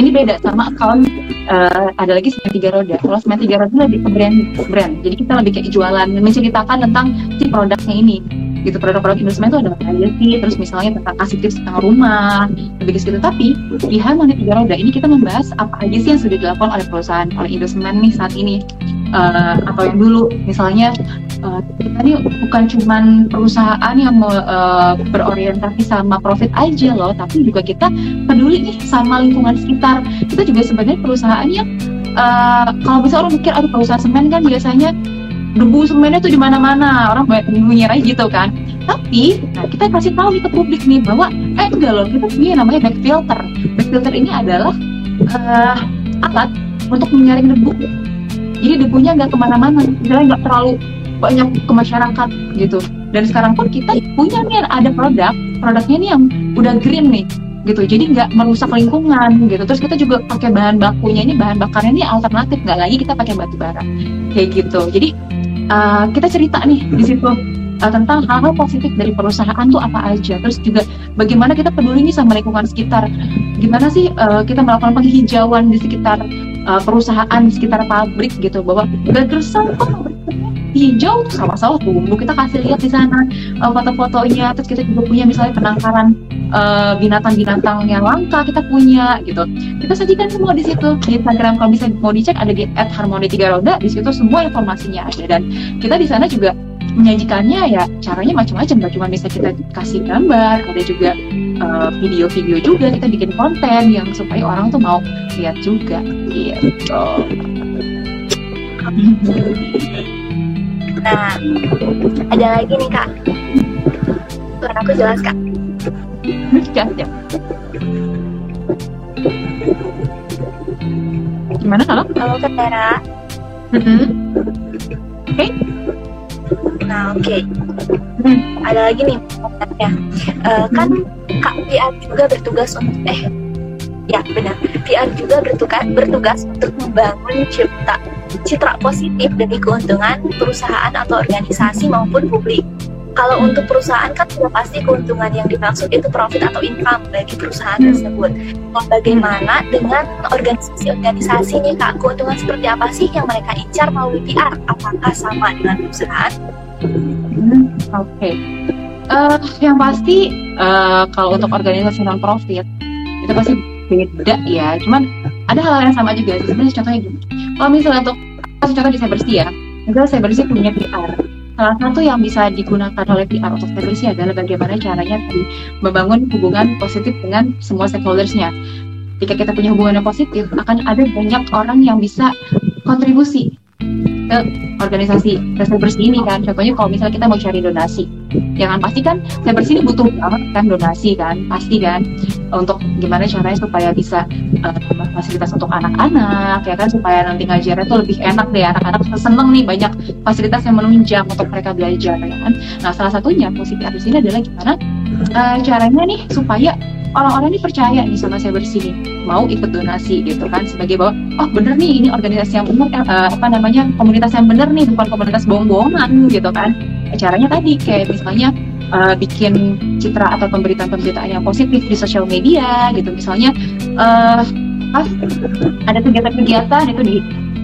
ini beda sama akun eh, ada lagi semen tiga roda. Kalau semen tiga roda lebih ke brand brand. Jadi kita lebih kayak jualan menceritakan tentang si produknya ini. Gitu produk-produk Indosemen itu ada apa sih terus misalnya tentang kasih tips tentang rumah lebih ke situ. Tapi di Harmoni Tiga Roda ini kita membahas apa aja sih yang sudah dilakukan oleh perusahaan oleh Indosemen nih saat ini Eh, atau yang dulu. Misalnya eh, kita nih bukan cuman perusahaan yang eh, berorientasi sama profit aja loh tapi juga kita peduli nih sama lingkungan sekitar. Kita juga sebenarnya perusahaan yang eh, kalau bisa orang mikir aduh perusahaan semen kan biasanya debu semennya tuh di mana-mana. Orang banyak nyinyirai gitu kan. Tapi nah, kita kasih tahu nih ke publik nih bahwa eh enggak loh kita punya namanya back filter. Back filter ini adalah eh, alat untuk menyaring debu jadi debunya nggak ke mana-mana jadi nggak terlalu banyak ke masyarakat gitu. Dan sekarang pun kita punya nih ada produk produknya nih yang udah green nih gitu. Jadi nggak merusak lingkungan gitu. Terus kita juga pakai bahan bakunya ini bahan bakarnya ini alternatif nggak lagi kita pakai batu bara. Kayak gitu. Jadi uh, kita cerita nih di situ uh, tentang hal-hal positif dari perusahaan tuh apa aja. Terus juga bagaimana kita peduli nih sama lingkungan sekitar. Gimana sih uh, kita melakukan penghijauan di sekitar uh, perusahaan di sekitar pabrik gitu bahwa gak kok hijau tuh sawah-sawah tumbuh. Kita kasih lihat di sana uh, foto-fotonya terus kita juga punya misalnya penangkaran uh, binatang-binatang yang langka kita punya gitu. Kita sajikan semua di situ. Di Instagram kalau bisa mau dicek ada di @harmoni tiga roda. Di situ semua informasinya ada. Dan kita di sana juga menyajikannya ya caranya macam-macam gak cuma bisa kita kasih gambar ada juga uh, video-video uh, juga kita bikin konten yang supaya orang tuh mau lihat juga gitu. Nah ada lagi nih kak. Tuhan aku jelas kak. Jelas ya gimana kalau kalau Tera. Mm -hmm. oke. okay. Nah, oke. Okay. Hmm, ada lagi nih ya. Uh, kan Kak PR juga bertugas untuk eh ya benar. PR juga bertugas bertugas untuk membangun cipta citra positif demi keuntungan perusahaan atau organisasi maupun publik kalau untuk perusahaan kan sudah pasti keuntungan yang dimaksud itu profit atau income bagi perusahaan hmm. tersebut. Nah, bagaimana dengan organisasi-organisasi nih kak? Keuntungan seperti apa sih yang mereka incar melalui PR? Apakah sama dengan perusahaan? Hmm, Oke, okay. uh, eh, yang pasti uh, kalau untuk organisasi non profit itu pasti beda ya. Cuman ada hal yang sama juga. Sebenarnya contohnya gini. Kalau misalnya untuk contoh di cybersty ya, misalnya cybersty punya PR Salah satu yang bisa digunakan oleh PR untuk televisi adalah bagaimana caranya membangun hubungan positif dengan semua stakeholdersnya. Jika kita punya hubungan yang positif, akan ada banyak orang yang bisa kontribusi ke organisasi saya bersih ini kan contohnya kalau misalnya kita mau cari donasi jangan pasti kan saya bersih butuh banget kan donasi kan pasti kan. Untuk gimana caranya supaya bisa uh, fasilitas untuk anak-anak ya kan supaya nanti ngajarnya tuh lebih enak deh. Anak-anak seneng nih banyak fasilitas yang menunjang untuk mereka belajar ya kan. Nah salah satunya positif di sini adalah gimana uh, caranya nih supaya orang-orang ini percaya nih sama saya bersih mau ikut donasi gitu kan sebagai bahwa oh bener nih ini organisasi yang umum uh, apa namanya komunitas yang bener nih bukan komunitas bohong-bohongan gitu kan caranya tadi kayak misalnya uh, bikin citra atau pemberitaan-pemberitaan yang positif di sosial media gitu misalnya uh, pas ada kegiatan-kegiatan itu di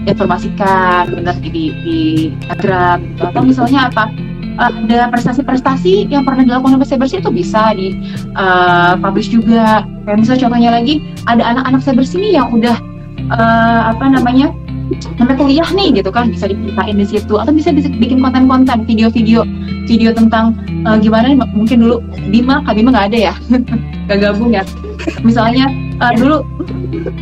informasikan benar di, di, Instagram gitu. atau misalnya apa ada prestasi-prestasi yang pernah dilakukan oleh Cybersy itu bisa di uh, publish juga. Kayak misalnya contohnya lagi ada anak-anak Cybersy nih yang udah uh, apa namanya sampai kuliah nih gitu kan bisa diceritain di situ. Atau bisa bikin konten-konten video-video video tentang uh, gimana mungkin dulu Bima Kak Bima nggak ada ya? Nggak gabung ya? Misalnya uh, dulu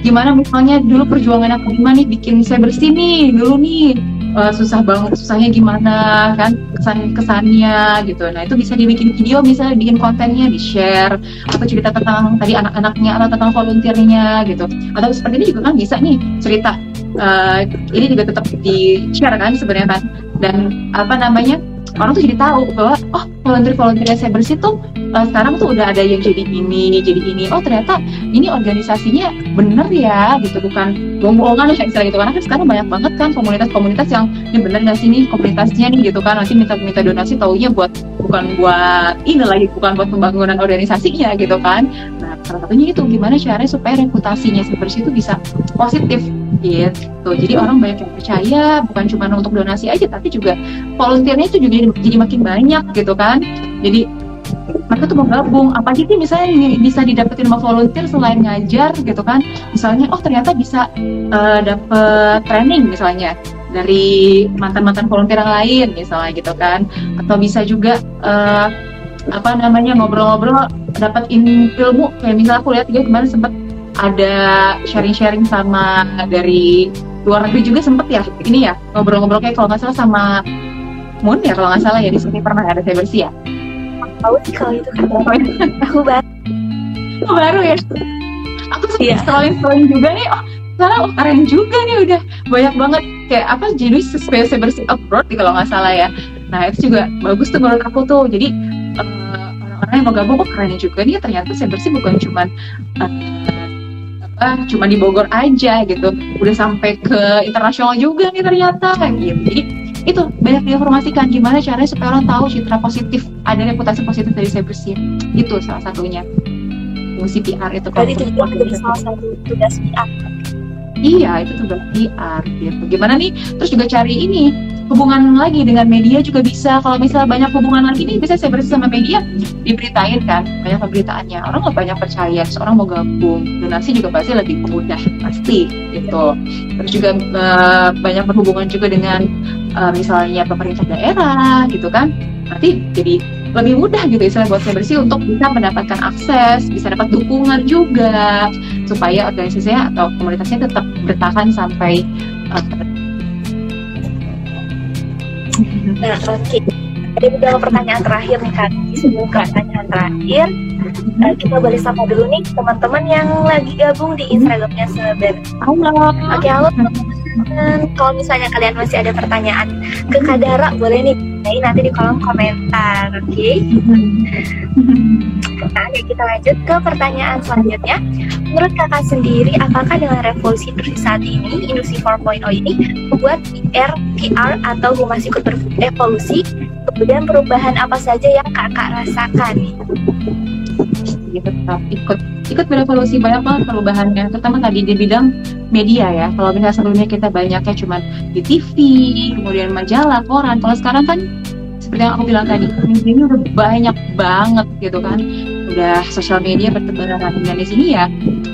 gimana misalnya dulu perjuangan aku Bima nih bikin saya bersih nih dulu nih uh, susah banget susahnya gimana kan kesan kesannya gitu. Nah itu bisa dibikin video bisa bikin kontennya di share atau cerita tentang tadi anak-anaknya atau tentang volunteernya gitu. Atau seperti ini juga kan bisa nih cerita uh, ini juga tetap di share kan sebenarnya kan. Dan apa namanya orang tuh jadi tahu bahwa oh volunteer volunteer saya bersih tuh uh, sekarang tuh udah ada yang jadi ini jadi ini. Oh ternyata ini organisasinya bener ya gitu. Bukan bohong-bohongan ya istilah gitu. Karena kan sekarang banyak banget kan komunitas-komunitas yang ini bener nggak sih nih komunitasnya nih gitu kan. Nanti minta minta donasi taunya buat bukan buat ini lagi bukan buat pembangunan organisasinya gitu kan. Nah salah satunya itu gimana caranya supaya reputasinya si bersih itu bisa positif gitu. Jadi orang banyak yang percaya bukan cuma untuk donasi aja tapi juga volunteernya itu juga jadi makin banyak gitu kan. Jadi mereka tuh mau gabung. Apa sih misalnya bisa didapetin sama volunteer selain ngajar gitu kan. Misalnya oh ternyata bisa uh, dapet training misalnya dari mantan-mantan volunteer yang lain misalnya gitu kan. Atau bisa juga uh, apa namanya ngobrol-ngobrol dapat ilmu. Kayak misalnya aku lihat juga kemarin sempat ada sharing-sharing sama dari luar negeri juga sempet ya ini ya ngobrol-ngobrol kayak kalau nggak salah sama Moon ya kalau nggak salah ya di sini pernah ada saya bersih ya? Tahu sih kalau itu kan aku baru. Baru. Ya? Aku sih yeah. scrolling scrolling juga nih oh sekarang oh, keren juga nih udah banyak banget kayak apa jadi space bersih abroad kalau nggak salah ya. Nah itu juga bagus tuh menurut aku tuh jadi uh, orang-orang yang mau gabung oh keren juga nih ternyata saya bersih bukan cuman uh, apa cuma di Bogor aja gitu. Udah sampai ke internasional juga nih ternyata gitu. Jadi itu banyak diinformasikan gimana caranya supaya orang tahu citra positif ada reputasi positif dari cybersyn itu salah satunya. Fungsi PR itu kalau itu salah satu tugas PR iya itu tugas PR gitu. Gimana nih? Terus juga cari ini hubungan lagi dengan media juga bisa. Kalau misalnya banyak hubungan lagi nih bisa saya bersih sama media diberitain kan. Banyak pemberitaannya. Orang nggak banyak percaya seorang mau gabung. Donasi juga pasti lebih mudah pasti gitu. Terus juga uh, banyak berhubungan juga dengan uh, misalnya pemerintah daerah gitu kan. Berarti jadi lebih mudah gitu istilah buat saya bersih untuk bisa mendapatkan akses, bisa dapat dukungan juga supaya organisasinya atau komunitasnya tetap bertahan sampai uh, Nah, oke. Okay. Jadi udah pertanyaan terakhir nih Kak. Sebelum pertanyaan terakhir, uh, kita boleh sapa dulu nih teman-teman yang lagi gabung di Instagramnya Seber. Halo. Oke, halo teman-teman. Kalau misalnya kalian masih ada pertanyaan ke Kadara, boleh nih nanti di kolom komentar, oke? Okay? Nah, oke, kita lanjut ke pertanyaan selanjutnya. Menurut kakak sendiri, apakah dengan revolusi industri saat ini, industri 4.0 ini, membuat PR, PR atau humas ikut berevolusi? Kemudian perubahan apa saja yang kakak rasakan? Tetap ikut ikut berevolusi banyak banget perubahannya terutama tadi di bidang media ya. Kalau misalnya sebelumnya kita banyaknya cuma di TV kemudian majalah koran. Kalau sekarang kan seperti yang aku bilang tadi ini udah banyak banget gitu kan. Udah sosial media bertebaran. Dan di sini ya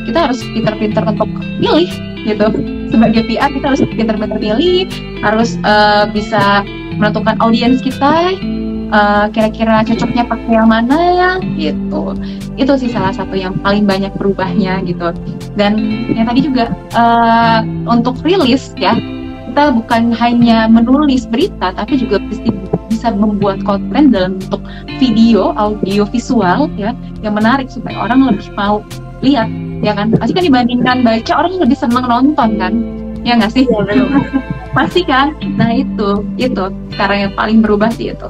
kita harus pinter-pinter untuk pilih gitu. Sebagai PR kita harus pinter-pinter pilih. Harus uh, bisa menentukan audiens kita uh, kira-kira cocoknya pakai yang mana ya gitu itu sih salah satu yang paling banyak berubahnya gitu. Dan yang tadi juga uh, untuk rilis ya kita bukan hanya menulis berita tapi juga bisa membuat konten dalam bentuk video, audio, visual ya yang menarik supaya orang lebih mau lihat ya kan? Pasti kan dibandingkan baca orang lebih senang nonton kan? Ya nggak sih? Ya, pasti kan? Nah itu itu sekarang yang paling berubah sih itu.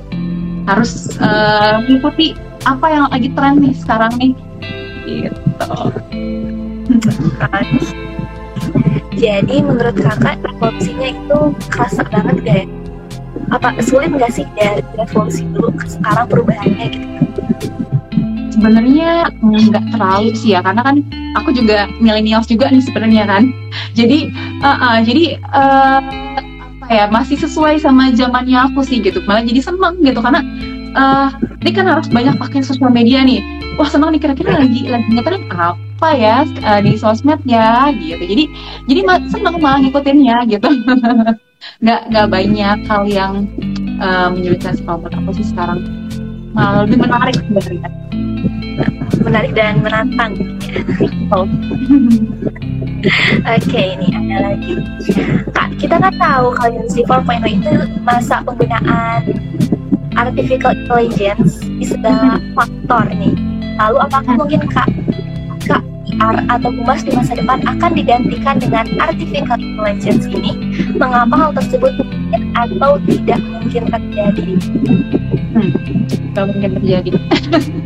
Harus uh, mengikuti apa yang lagi tren nih sekarang nih? Gitu. Jadi menurut kakak revolusinya itu kerasa banget gak ya? Apa sulit nggak sih dari revolusi dulu ke sekarang perubahannya gitu? Sebenarnya nggak terlalu sih ya karena kan aku juga milenials juga nih sebenarnya kan. Jadi uh, uh, jadi uh, apa ya masih sesuai sama zamannya aku sih gitu. Malah jadi seneng gitu karena uh, ini kan harus banyak pakai sosial media nih. Wah seneng nih kira-kira lagi lagi ngetren apa ya uh, di sosmed ya gitu. Jadi jadi seneng malah ngikutinnya gitu. Nggak nggak banyak hal yang uh, menyulitkan sih kalau aku sih sekarang. Malah lebih menarik sebenarnya. Menarik dan menantang. Oh. Oke, okay, ini ada lagi. Kak, kita kan tahu kalau Industri 4.0 itu masa penggunaan artificial intelligence di segala faktor nih. Lalu apakah mungkin Kak PR atau humas di masa depan akan digantikan dengan artificial intelligence ini, mengapa hal tersebut mungkin atau tidak mungkin terjadi? Hmm, tidak mungkin terjadi.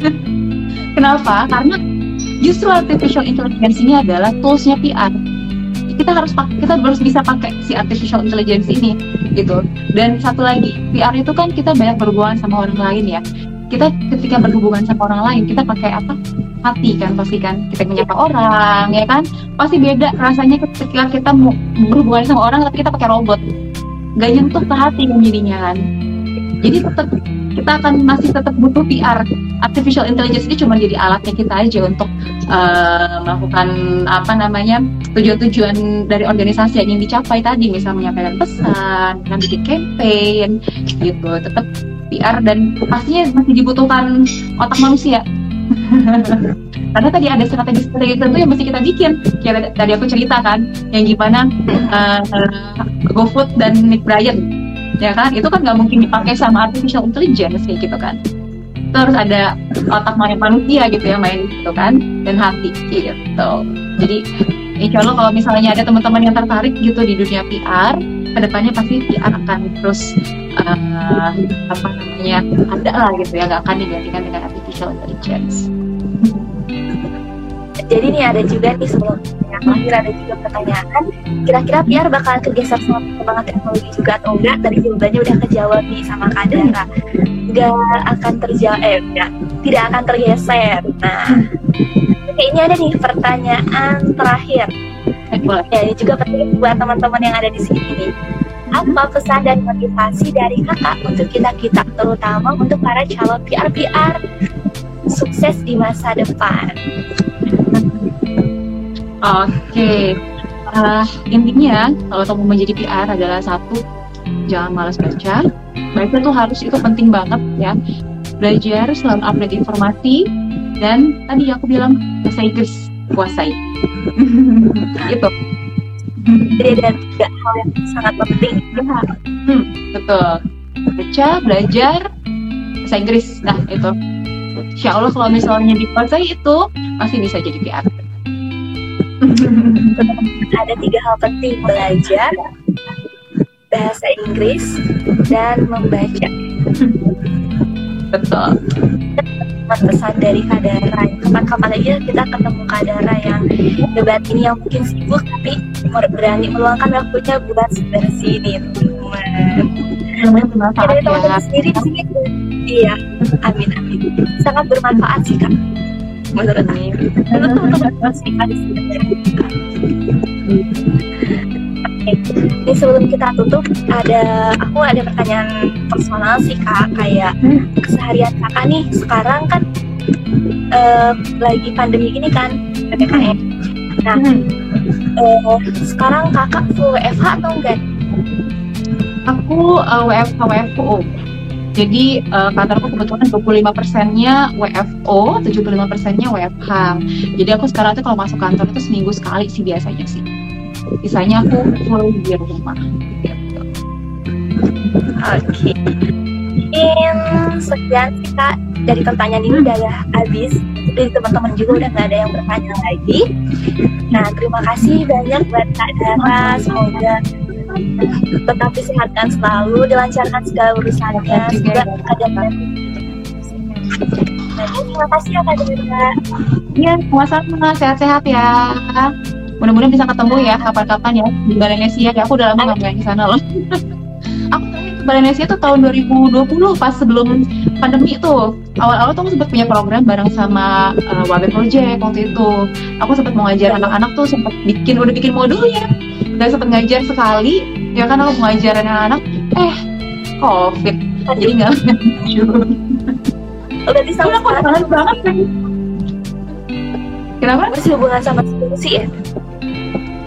Kenapa? Karena justru artificial intelligence ini adalah toolsnya PR. Kita harus kita harus bisa pakai si artificial intelligence ini gitu. Dan satu lagi, PR itu kan kita banyak berhubungan sama orang lain ya. Kita ketika berhubungan sama orang lain kita pakai apa? Hati kan pasti kan kita menyapa orang ya kan? Pasti beda rasanya ketika kita berhubungan sama orang tapi kita pakai robot. Gak nyentuh ke hati kan kan. Jadi tetap kita akan masih tetap butuh PR artificial intelligence ini cuma jadi alatnya kita aja untuk uh, melakukan apa namanya tujuan-tujuan dari organisasi yang ingin dicapai tadi. Misalnya menyampaikan pesan, kan bikin campaign gitu. Tetap PR dan pastinya masih dibutuhkan otak manusia. Karena tadi ada strategi-strategi tertentu yang mesti kita bikin. Kayak tadi aku cerita kan yang gimana uh, GoFood dan Nick Bryan. Ya kan? Itu kan nggak mungkin dipakai sama artificial intelligence kayak gitu kan itu harus ada otak manusia gitu ya main gitu kan dan hati gitu jadi insya Allah kalau misalnya ada teman-teman yang tertarik gitu di dunia PR ke depannya pasti PR akan terus uh, apa namanya ada lah gitu ya nggak akan digantikan dengan artificial intelligence. Jadi nih ada juga nih sebelum yang terakhir ada juga pertanyaan kira-kira PR bakalan tergeser sama perkembangan teknologi juga atau enggak? Tadi jawabannya udah kejawab nih sama Kadara. Nggak akan terjawab, eh enggak, tidak akan tergeser. Nah, oke ini ada nih pertanyaan terakhir. Ya, ini juga penting buat teman-teman yang ada di sini nih. Apa pesan dan motivasi dari kakak untuk kita-kita, terutama untuk para calon PR-PR sukses di masa depan? Oke, uh, intinya kalau kamu menjadi PR adalah satu, jangan malas baca. Baca tuh harus itu penting banget ya. Belajar selalu update informasi dan tadi aku bilang bahasa Inggris kuasai. itu. Jadi ada tiga hal yang sangat penting. Ya, hmm, betul. Baca, belajar, bahasa Inggris. Nah, itu. Insya Allah kalau misalnya dikuasai itu, masih bisa jadi PR. ada tiga hal penting belajar bahasa Inggris dan membaca. Betul. Pesan dari Kadara. Kapan-kapan aja kita ketemu Kadara yang debat ini yang mungkin sibuk tapi berani meluangkan waktunya buat seperti ini teman-teman sendiri sini? Iya. Amin amin. Sangat bermanfaat sih kak menurut saya menurut teman-teman sih ini sebelum kita tutup ada aku ada pertanyaan personal sih kak. Kayak keseharian kakak nih sekarang kan uh, lagi pandemi gini kan ppkm nah uh, sekarang kakak full WFH atau enggak? Aku uh, WFH WFO jadi uh, kantorku kebetulan 25 persennya WFO, 75 persennya WFH. Jadi aku sekarang tuh kalau masuk kantor itu seminggu sekali sih biasanya sih. Sisanya aku full di rumah. Oke. Okay. In sekian sih kak dari pertanyaan ini udah habis. Dari teman-teman juga udah nggak ada yang bertanya lagi. Nah terima kasih banyak buat kak Dara. Semoga tetap disehatkan selalu dilancarkan segala urusannya. Juga ada Nah, terima kasih ya Kak. Iya, sama-sama. Sehat-sehat ya. Mudah-mudahan bisa ketemu ya kapan-kapan ya. Di Balenesia ya aku udah lama nggak main di sana loh. Aku ke Balenesia tuh tahun 2020 pas sebelum pandemi itu awal-awal tuh aku sempat punya program bareng sama uh, Wabe Project waktu itu. Aku sempat mau ngajar anak-anak tuh sempat bikin udah bikin modulnya udah sempat ngajar sekali ya kan aku mau ngajar anak-anak eh covid. Jadi nggak udah bisa aku banget banget kan Kenapa? Masih hubungan sama skripsi ya?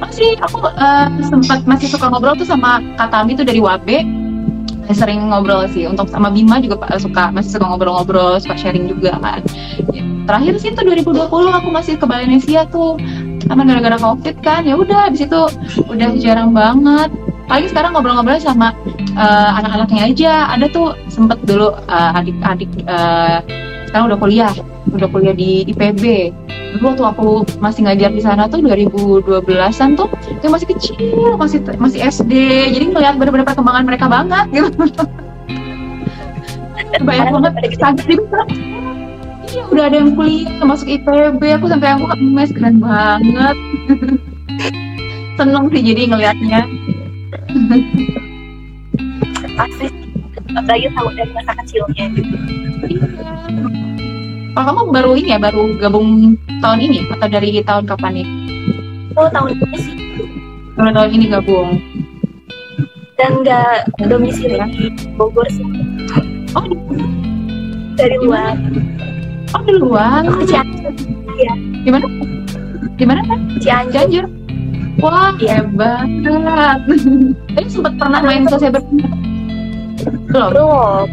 masih aku uh, sempat masih suka ngobrol tuh sama Katami tuh dari Wabe. Sering ngobrol sih untuk sama Bima juga uh, suka masih suka ngobrol-ngobrol suka sharing juga kan. Terakhir sih tuh 2020 aku masih ke Balenesia tuh karena gara-gara covid kan? Ya udah habis itu udah jarang banget. Paling sekarang ngobrol-ngobrol sama uh, anak-anaknya aja. Ada tuh sempet dulu uh, adik-adik uh, sekarang udah kuliah. Udah kuliah di IPB dulu waktu aku masih ngajar di sana tuh 2012-an tuh itu masih kecil masih masih SD jadi ngeliat bener-bener perkembangan mereka banget gitu. Banyak banget cantik iya udah ada yang kuliah masuk IPB aku sampai aku mes keren banget seneng sih jadi ngelihatnya pasti apalagi tahu dari masa kecilnya iya kalau kamu baru ini ya, baru gabung tahun ini atau dari tahun kapan nih? Oh tahun ini sih. Baru tahun ini gabung. Dan nggak domisili di Bogor sih. Oh dari luar. Oh di luar. Oh, Cianjur. Iya. Gimana? Gimana kan? Cianjur. Cianjur. Wah ya. hebat. Tapi sempat pernah main sosial bertemu? Belum. Belum.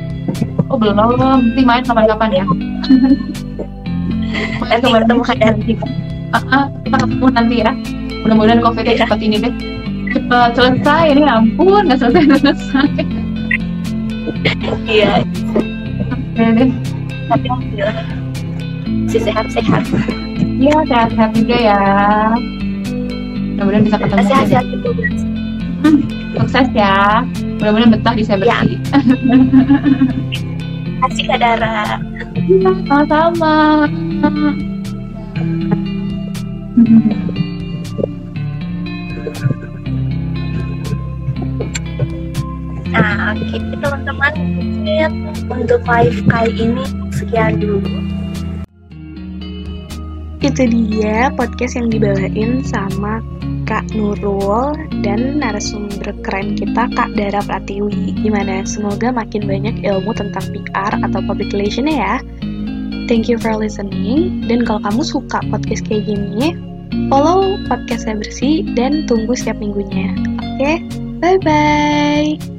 Oh belum, nanti main kapan-kapan ya. nanti ketemu nanti. Uh, uh, kita ketemu nanti ya. Mudah-mudahan covid ya. cepat ini deh. Cepat selesai ini ya ampun nggak selesai selesai. Iya. Oke deh. Tapi alhamdulillah si sehat-sehat. Iya sehat-sehat juga ya. Mudah-mudahan bisa ketemu. Sehat-sehat juga. Hmm, sukses ya. Mudah-mudahan betah di saya Ya. kasih Kak Dara. Sama-sama. Nah, oke okay. teman-teman untuk live kali ini sekian dulu. Itu dia podcast yang dibawain sama Kak Nurul dan narasumber keren kita Kak Dara Pratiwi. Gimana? Semoga makin banyak ilmu tentang PR atau public relation ya. Thank you for listening. Dan kalau kamu suka podcast kayak gini, follow podcast saya bersih dan tunggu setiap minggunya. Oke, okay? bye bye.